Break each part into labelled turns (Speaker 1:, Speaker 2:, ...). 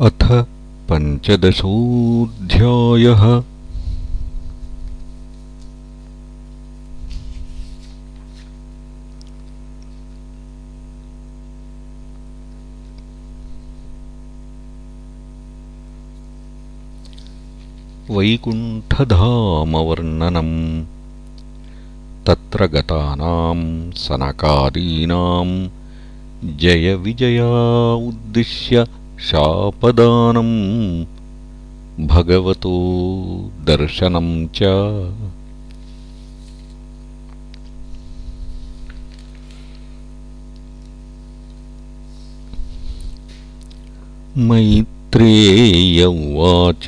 Speaker 1: अथ पञ्चदशोऽध्यायः। वैकुण्ठधामवर्णनम् तत्र गतानां सनकादीनां जयविजया उद्दिश्य शापदानम् भगवतो दर्शनम् च। मैत्रेय उवाच।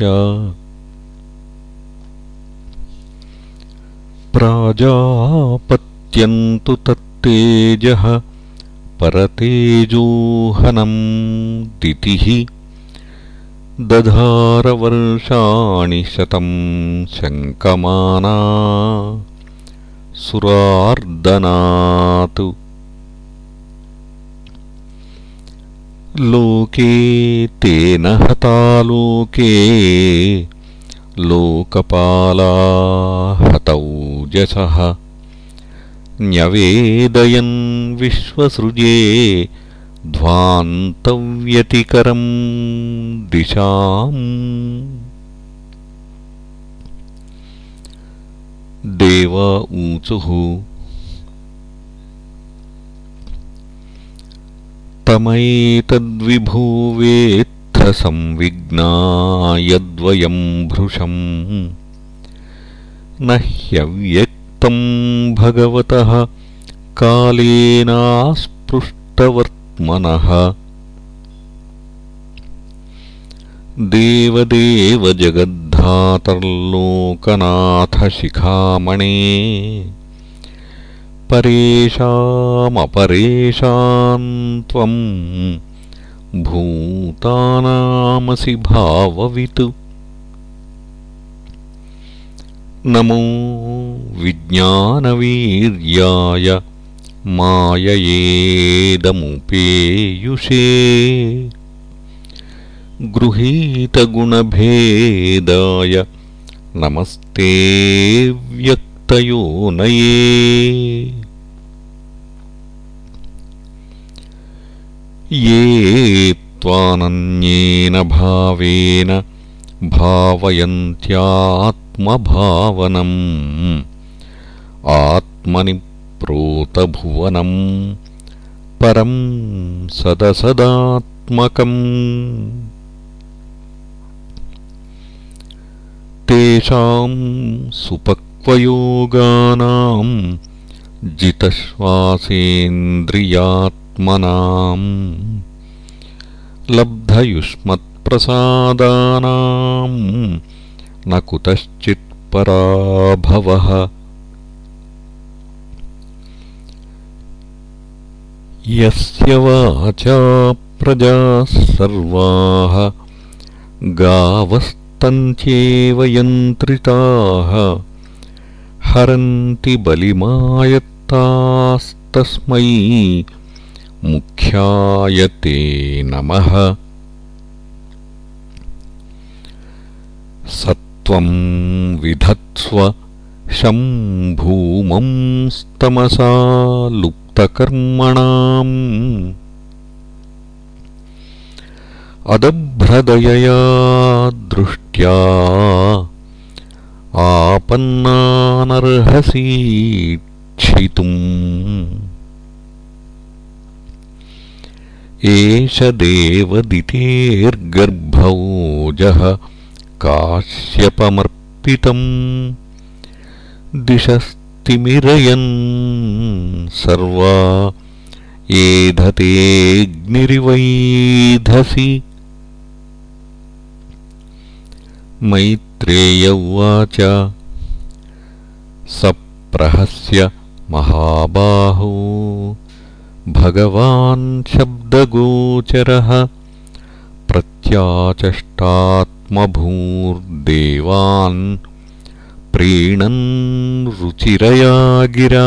Speaker 1: प्राजापत्यन्तु तत्तेजः परतेजोहनम् दितिः दधारवर्षाणि शतम् शङ्कमाना सुरार्दनात्। लोके तेन हतालोके लोकपाला हतौजसः न्यवेदयन् विश्वसृजे ध्वान्तव्यतिकरम् दिशाम्। देव ऊचुः। तमैतद्विभुवेत्थसंविघ्ना यद्वयम् भृशम्। न भगवतः कालेनास्पृष्टवर्त्मनः। देवदेव जगद्धातर्लोकनाथशिखामणे। परेषामपरेषाम् त्वम् भूतानामसि भाववित्। नमो विज्ञानवीर्याय माययेदमुपेयुषे। गृहीतगुणभेदाय नमस्ते व्यक्तयोनये। ये त्वानन्येन भावेन भावयन्त्यात् आत्मभावनम् आत्मनि प्रोतभुवनम् परम् सदसदात्मकम्। तेषाम् सुपक्वयोगानाम् जितश्वासेन्द्रियात्मनाम् लब्धयुष्मत्प्रसादानाम् न कुतश्चित्पराभवः यस्य वाचा प्रजाः सर्वाः गावस्तन्त्येव यन्त्रिताः हरन्ति बलिमायत्तास्तस्मै मुख्यायते नमः। त्वम् विधत्स्व शम्भूमंस्तमसा लुप्तकर्मणाम् अदभ्रदयया दृष्ट्या आपन्नानर्हसीक्षितुम् एष देवदितेर्गर्भोजः काश्यपमर्पितम् दिशस्तिमिरयन् सर्वा एधतेऽग्निरिवैधसि मैत्रेय उवाच। सप्रहस्य महाबाहो। भगवान् शब्दगोचरः। प्रत्याचष्टात् भूर्देवान् प्रीणन् रुचिरया गिरा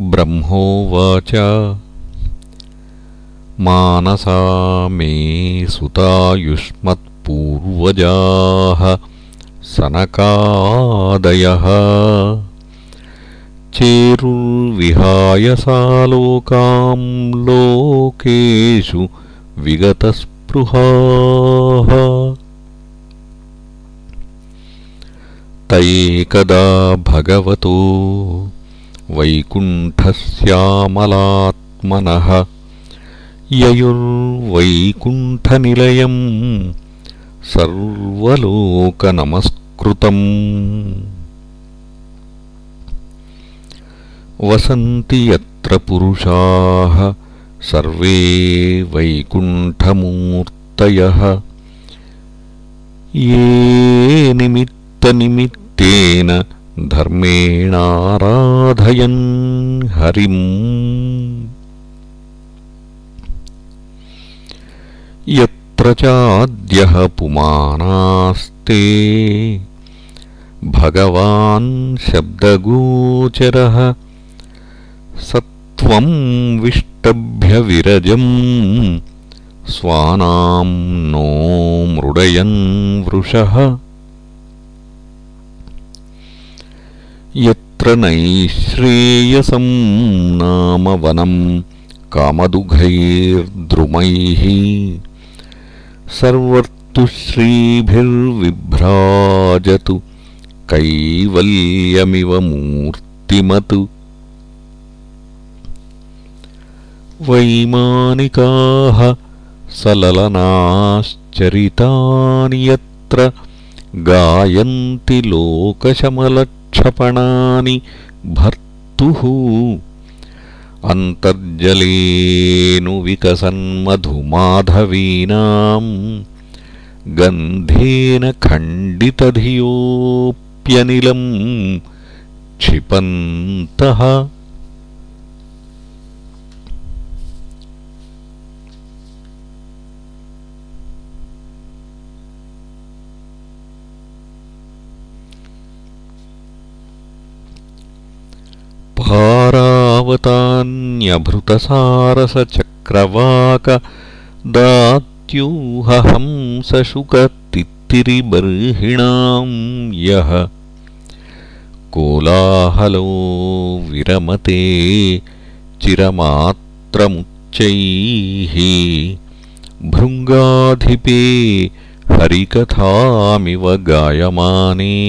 Speaker 1: ब्रह्मोवाच। मानसा मे सुतायुष्मत्पूर्वजाः सनकादयः। चेरुर्विहाय सालोकाम् लोकेषु विगतस्पृहाः तैकदा भगवतो वैकुण्ठस्यामलात्मनः ययुर्वैकुण्ठनिलयम् सर्वलोकनमस्कृतम्। वसन्ति यत्र पुरुषाः सर्वे वैकुण्ठमूर्तयः। ये निमित्तनिमित्तेन धर्मेणाराधयन् हरिम्। यत्र चाद्यः पुमानास्ते भगवान् शब्दगोचरः सत्त्वम् विष्टभ्यविरजम् स्वानाम् नो मृडयन् वृषः यत्र नैश्रेयसम् नाम वनम् कामदुघैर्द्रुमैः सर्वर्तुश्रीभिर्विभ्राजतु कैवल्यमिव मूर्तिमत्। वैमानिकाः सललनाश्चरितानि यत्र गायन्ति लोकशमलक्षपणानि भर्तुः। अन्तर्जलेऽनुविकसन्मधुमाधवीनाम् गन्धेन खण्डितधियोऽप्यनिलम् क्षिपन्तः दात्यूहहंसशुकतित्तिरिबर्हिणाम् यः। कोलाहलो विरमते चिरमात्रमुच्चैः। भृङ्गाधिपे हरिकथामिव गायमाने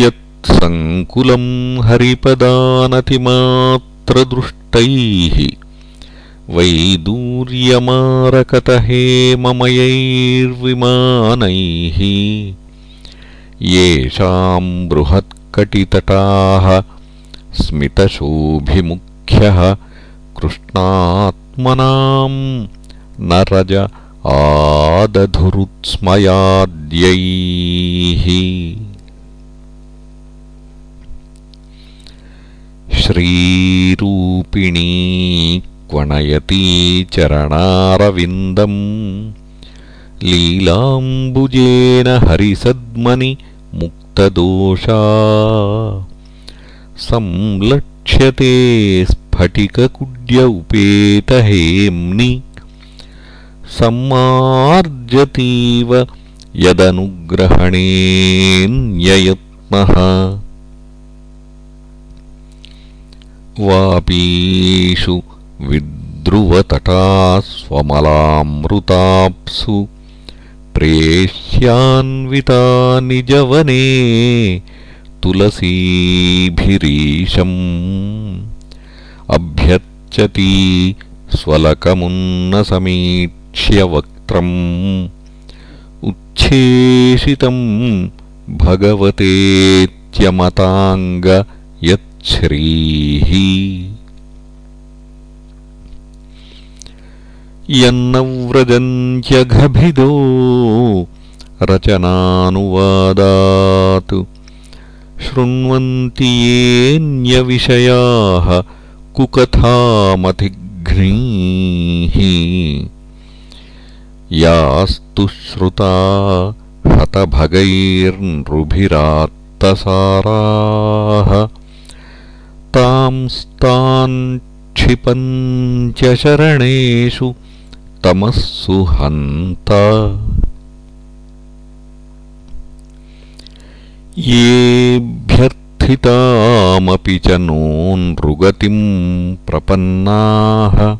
Speaker 1: यत्सङ्कुलम् हरिपदानतिमात्रदृष्टैः वैदूर्यमारकतहेममयैर्विमानैः येषाम् बृहत्कटितटाः स्मितशोभिमुख्यः कृष्णात्मनाम् न रज आदधुरुत्स्मयाद्यैः श्रीरूपिणी क्वणयती चरणारविन्दम्। लीलाम्बुजेन हरिसद्मनि मुक्तदोषा। संलक्ष्यते स्फटिककुड्य उपेतहेम्नि। सम्मार्जतीव यदनुग्रहणेऽन्ययत्नः वापीषु विद्रुवतटास्वमलामृताप्सु प्रेष्यान्विता निजवने तुलसीभिरीशम् अभ्यर्चती स्वलकमुन्नसमीक्ष्य वक्त्रम् उच्छेषितम् भगवतेत्यमताङ्ग यच्छ्रीः यन्नव्रजन्त्यघभिदो रचनानुवादात् शृण्वन्ति येऽन्यविषयाः कुकथामतिघ्नीः यास्तु श्रुता हतभगैर्नृभिरात्तसाराः तांस्तान् क्षिपञ्चशरणेषु तमःसु हन्त। येऽभ्यर्थितामपि च नोऽनृगतिम् प्रपन्नाः।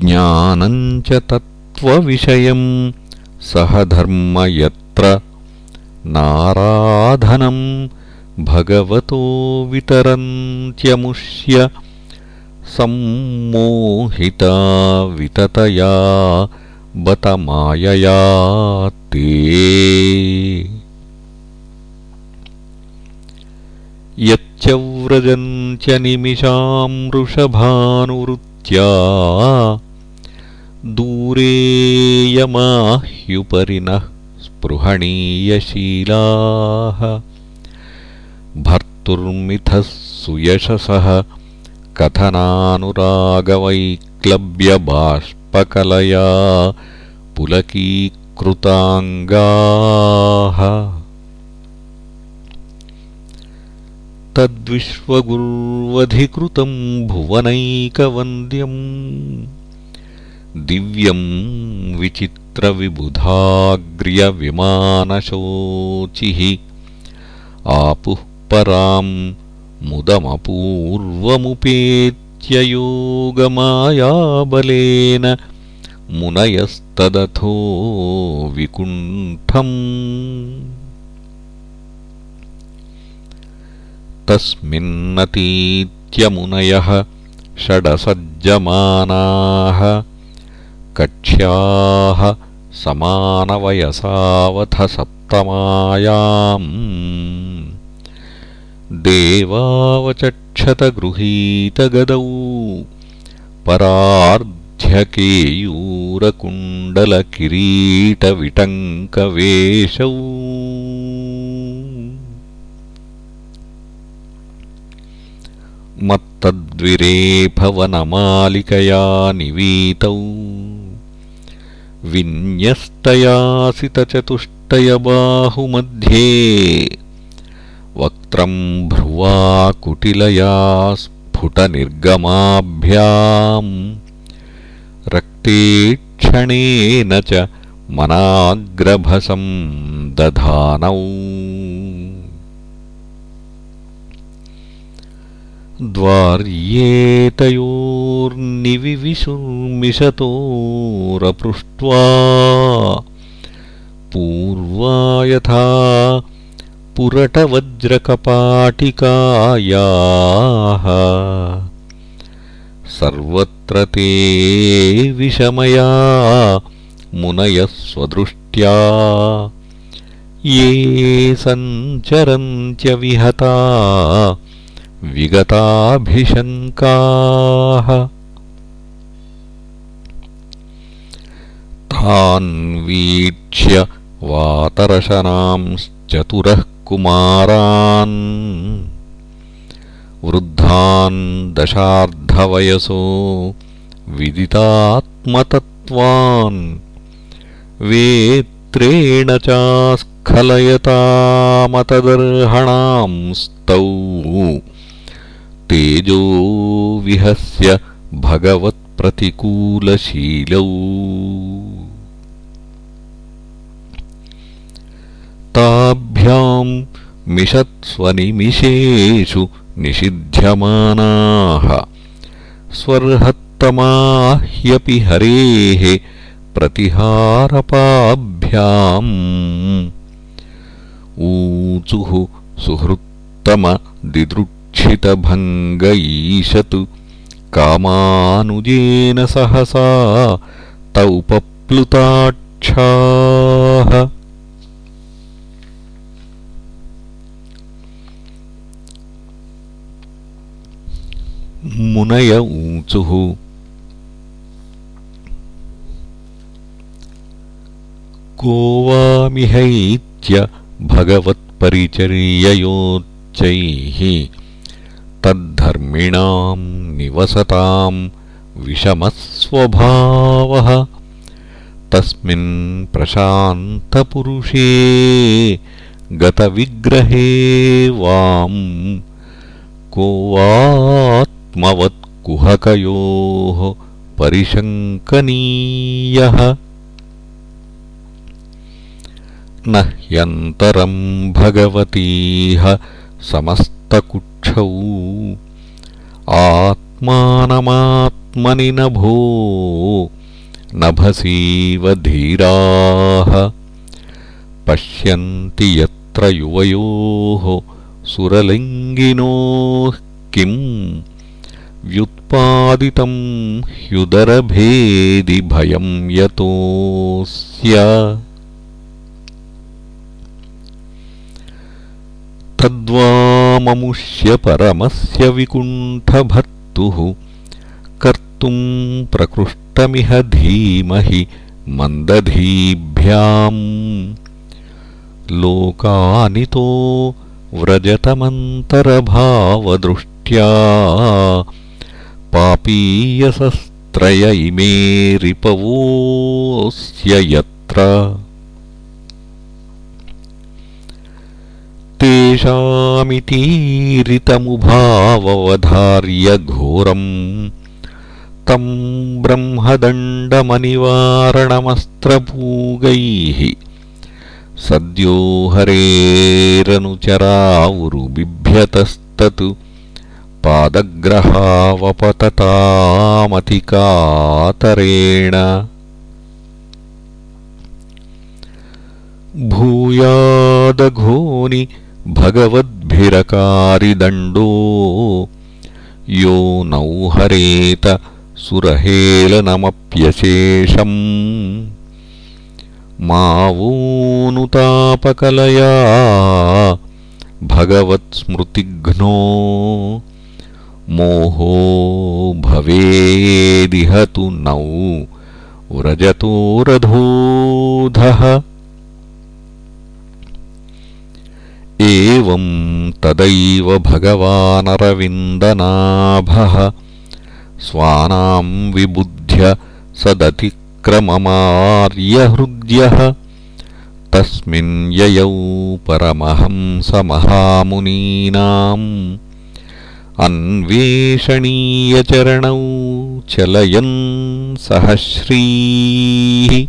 Speaker 1: ज्ञानम् च तत्त्वविषयम् सह धर्म यत्र नाराधनम् भगवतो वितरन्त्यमुष्य सम्मोहिता विततया बत मायया ते। यच्च व्रजन्त्यनिमिषाम् वृषभानुवृत्त्या दूरेयमाह्युपरिणः स्पृहणीयशीलाः भर्तुर्मिथः सुयशसः कथनानुरागवैक्लव्यबाष्पकलया पुलकीकृताङ्गाः। तद्विश्वगुर्वधिकृतम् भुवनैकवन्द्यम् दिव्यम् विचित्रविबुधाग्र्यविमानशोचिः। आपुः पराम् मुदमपूर्वमुपेत्ययोगमायाबलेन मुनयस्तदथो विकुण्ठम्। तस्मिन्नतीत्यमुनयः षडसज्जमानाः कक्ष्याः समानवयसावथ सप्तमायाम् देवावचक्षतगृहीतगदौ परार्ध्यकेयूरकुण्डलकिरीटविटङ्कवेशौ मत्तद्विरेफवनमालिकया निवीतौ। विन्यस्तयासितचतुष्टयबाहुमध्ये वक्त्रम् भ्रुवाकुटिलया स्फुटनिर्गमाभ्याम्। रक्तेक्षणेन च मनाग्रभसम् दधानौ। द्वार्येतयोर्निविविशुर्मिषतोरपृष्ट्वा पूर्वा यथा पुरटवज्रकपाटिकायाः सर्वत्र ते विषमया मुनयः स्वदृष्ट्या ये सञ्चरन्त्यविहता विगताभिशङ्काः। तान्वीक्ष्य वातरशनांश्चतुरः कुमारान् वृद्धान् दशार्धवयसो विदितात्मतत्त्वान् वेत्रेण चास्खलयतामतदर्हणांस्तौ तेजो विहस्य भगवत्प्रतिकूलशीलौ ताभ्याम् मिषत्स्वनिमिषेषु निषिध्यमानाः। स्वर्हत्तमा ह्यपि हरेः प्रतिहारपाभ्याम्। ऊचुः सुहृत्तमदिदृक्षितभङ्ग ईशतु कामानुजेन सहसा तौ पप्लुताक्षाः मुनय ऊचुः को वामिहैत्य भगवत्परिचर्ययोच्चैः तद्धर्मिणाम् निवसताम् विषमस्वभावः तस्मिन् प्रशान्तपुरुषे गतविग्रहे वाम् को वात्मवत्कुहकयोः परिशङ्कनीयः। न ह्यन्तरम् भगवतीह समस्तकुक्षौ आत्मानमात्मनि नभो नभसीव धीराः। पश्यन्ति यत्र युवयोः सुरलिङ्गिनोः किम् व्युत्पादितम् ह्युदरभेदि भयम् यतोऽस्य। तद्वाममुष्य परमस्य विकुण्ठभर्तुः कर्तुम् प्रकृष्टमिह धीमहि मन्दधीभ्याम् लोकानितो व्रजतमन्तरभावदृष्ट्या पापीयसस्त्रय इमे रिपवोऽस्य यत्र। तेषामितीरितमुभाववधार्य घोरम् तम् ब्रह्मदण्डमनिवारणमस्त्रपूगैः सद्यो हरेरनुचरावुरुबिभ्यतस्तत् पादग्रहावपततामतिकातरेण भूयादघोनि भगवद्भिरकारिदण्डो यो नौहरेत सुरहेलनमप्यशेषम् मावोनुतापकलया भगवत्स्मृतिघ्नो मोहो भवेदिह तु नौ व्रजतोरधोधः एवम् तदैव भगवानरविन्दनाभः। स्वानाम् विबुध्य सदति क्रममार्यहृद्यः तस्मिन् ययौ परमहंसमहामुनीनाम् अन्वेषणीयचरणौ चलयन् सह श्रीः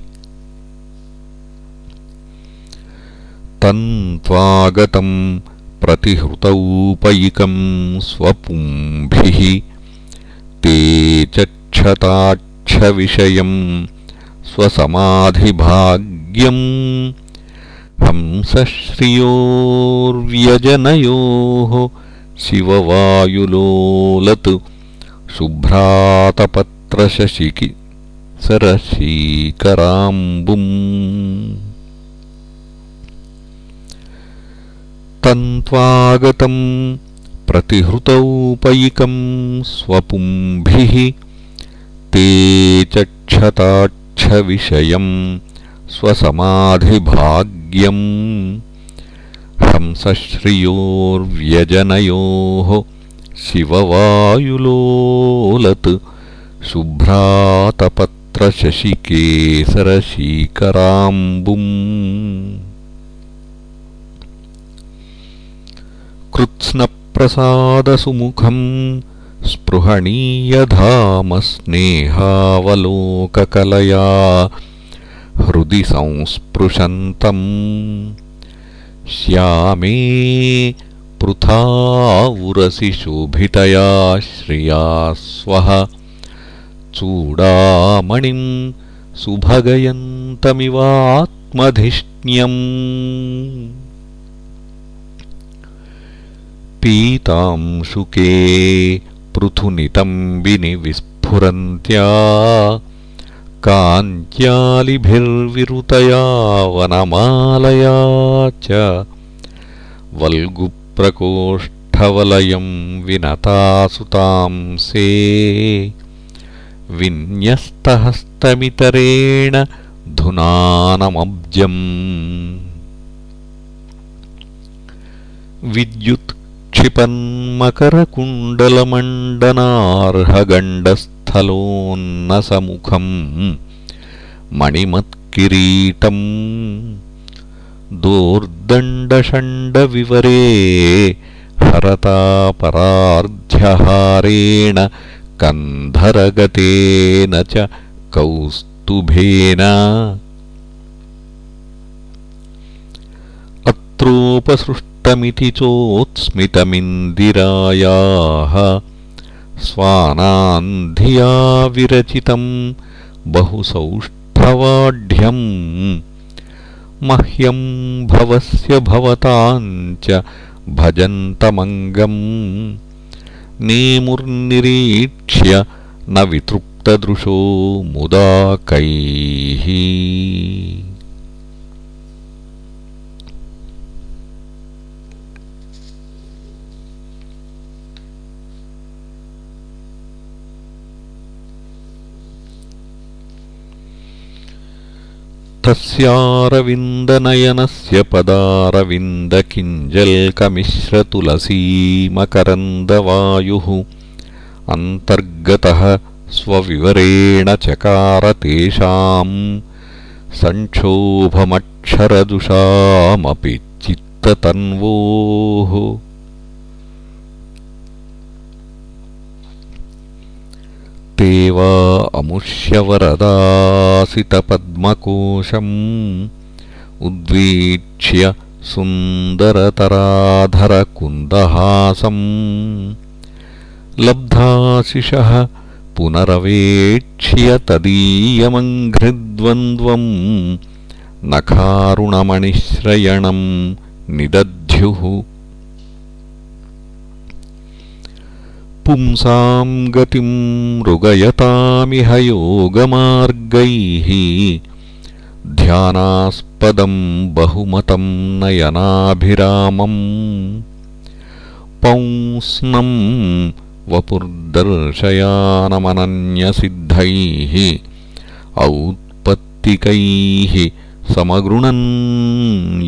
Speaker 1: तन्त्वागतम् प्रतिहृतौपयिकम् स्वपुंभिः। ते चक्षताक्षविषयम् स्वसमाधिभाग्यम्। हंसश्रियोर्व्यजनयोः शिववायुलोलत् शुभ्रातपत्रशशिकि सरशीकराम्बुम् तन्त्वागतम् प्रतिहृतौपयिकम् स्वपुंभिः ते चक्षताक्ष विषयम् स्वसमाधिभाग्यम् हंसश्रियोर्व्यजनयोः शिववायुलोलत् शुभ्रातपत्रशशिकेसरशीकराम्बुम् कृत्स्नप्रसादसुमुखम् स्पृहणीयधामस्नेहावलोककलया हृदि संस्पृशन्तम् श्यामे पृथावुरसि शोभितया श्रिया स्वः चूडामणिम् सुभगयन्तमिवात्मधिष्ण्यम्। पीतांशुके पृथुनितम्बिनि विस्फुरन्त्या काञ्च्यालिभिर्विरुतया वनमालया च सौष्ठवलयं विनतासुतांसे विन्यस्तहस्तमितरेण धुनानमब्जम् विद्युत्क्षिपन्मकरकुण्डलमण्डनार्हगण्डस्थलोन्नसमुखम् मणिमत्किरीटम् दोर्दण्डषण्डविवरे हरतापरार्ध्यहारेण कन्धरगतेन च कौस्तुभेन अत्रोपसृष्टमिति चोत्स्मितमिन्दिरायाः स्वानान्धिया विरचितम् बहुसौष्ठवाढ्यम्। मह्यम् भवस्य भवताम् च भजन्तमङ्गम्। नेमुर्निरीक्ष्य न वितृप्तदृशो मुदा कैः तस्यारविन्दनयनस्य पदारविन्दकिञ्जल्कमिश्रतुलसीमकरन्दवायुः अन्तर्गतः स्वविवरेण चकार तेषाम् सङ्क्षोभमक्षरदुषामपि चित्ततन्वोः वा अमुष्यवरदासितपद्मकोशम् उद्वीक्ष्य सुन्दरतराधरकुन्दहासम् लब्धाशिषः पुनरवेक्ष्य तदीयमङ्घ्रिद्वन्द्वम् नखारुणमणिश्रयणम् निदध्युः पुंसाम् गतिम् मृगयतामिह योगमार्गैः ध्यानास्पदम् बहुमतम् नयनाभिरामम् पौंस्नम् वपुर्दर्शयानमनन्यसिद्धैः औत्पत्तिकैः समगृणन्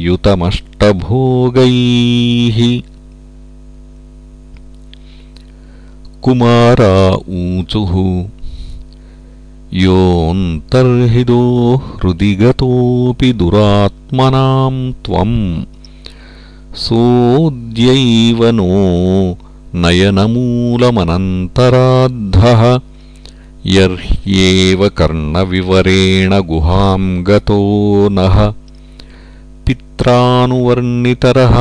Speaker 1: युतमष्टभोगैः कुमारा ऊचुः। योऽन्तर्हिदो हृदि गतोऽपि दुरात्मनाम् त्वम् सोऽद्यैव नो नयनमूलमनन्तराद्धः। यर्ह्येव कर्णविवरेण गुहाम् गतो नः। पित्रानुवर्णितरः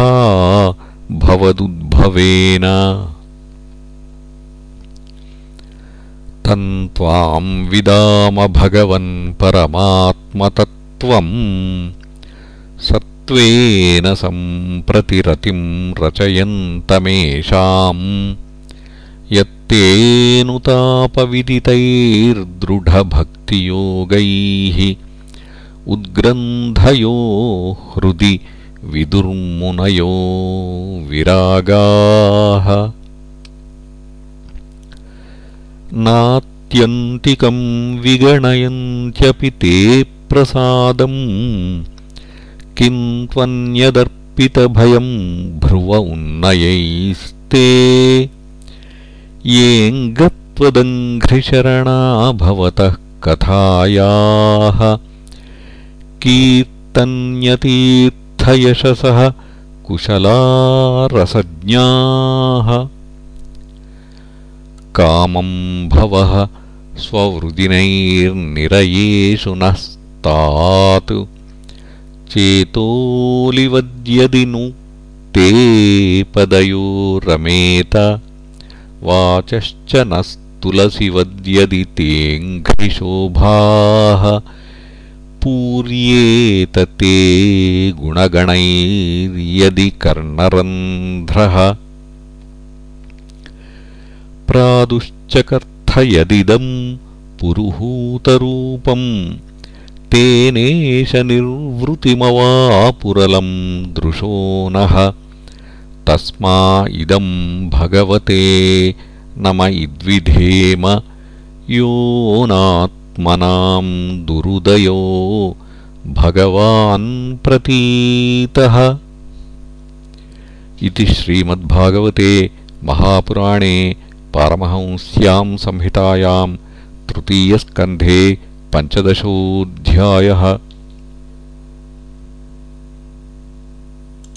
Speaker 1: भवदुद्भवेन त्वाम् विदाम भगवन् परमात्मतत्त्वम्। सत्त्वेन सम्प्रतिरतिम् रचयन्तमेषाम्। यत्तेऽनुतापविदितैर्दृढभक्तियोगैः उद्ग्रन्थयो हृदि विदुर्मुनयो विरागाः नात्यन्तिकम् विगणयन्त्यपि ते प्रसादम्। किम् त्वन्यदर्पितभयम् भ्रुव उन्नयैस्ते। येऽङ्गत्वदङ्घ्रिशरणा भवतः कथायाः। कीर्तन्यतीर्थयशसः कुशलारसज्ञाः कामम् भवः स्ववृदिनैर्निरयेषु नः स्तात्। चेतोलिवद्यदि नु ते पदयो रमेत वाचश्च नस्तुलसिवद्यदि तेऽङ्घ्रिशोभाः पूर्येत ते गुणगणैर्यदि कर्णरन्ध्रः प्रादुश्चकर्थयदिदम् पुरुहूतरूपम् तेनेश निर्वृतिमवापुरलम् दृशो नः। तस्मा इदम् भगवते नम इद्विधेम योनात्मनाम् दुरुदयो प्रतीतः। इति श्रीमद्भागवते महापुराणे पारमहंस्याम् संहितायाम् तृतीयस्कन्धे पञ्चदशोऽध्यायः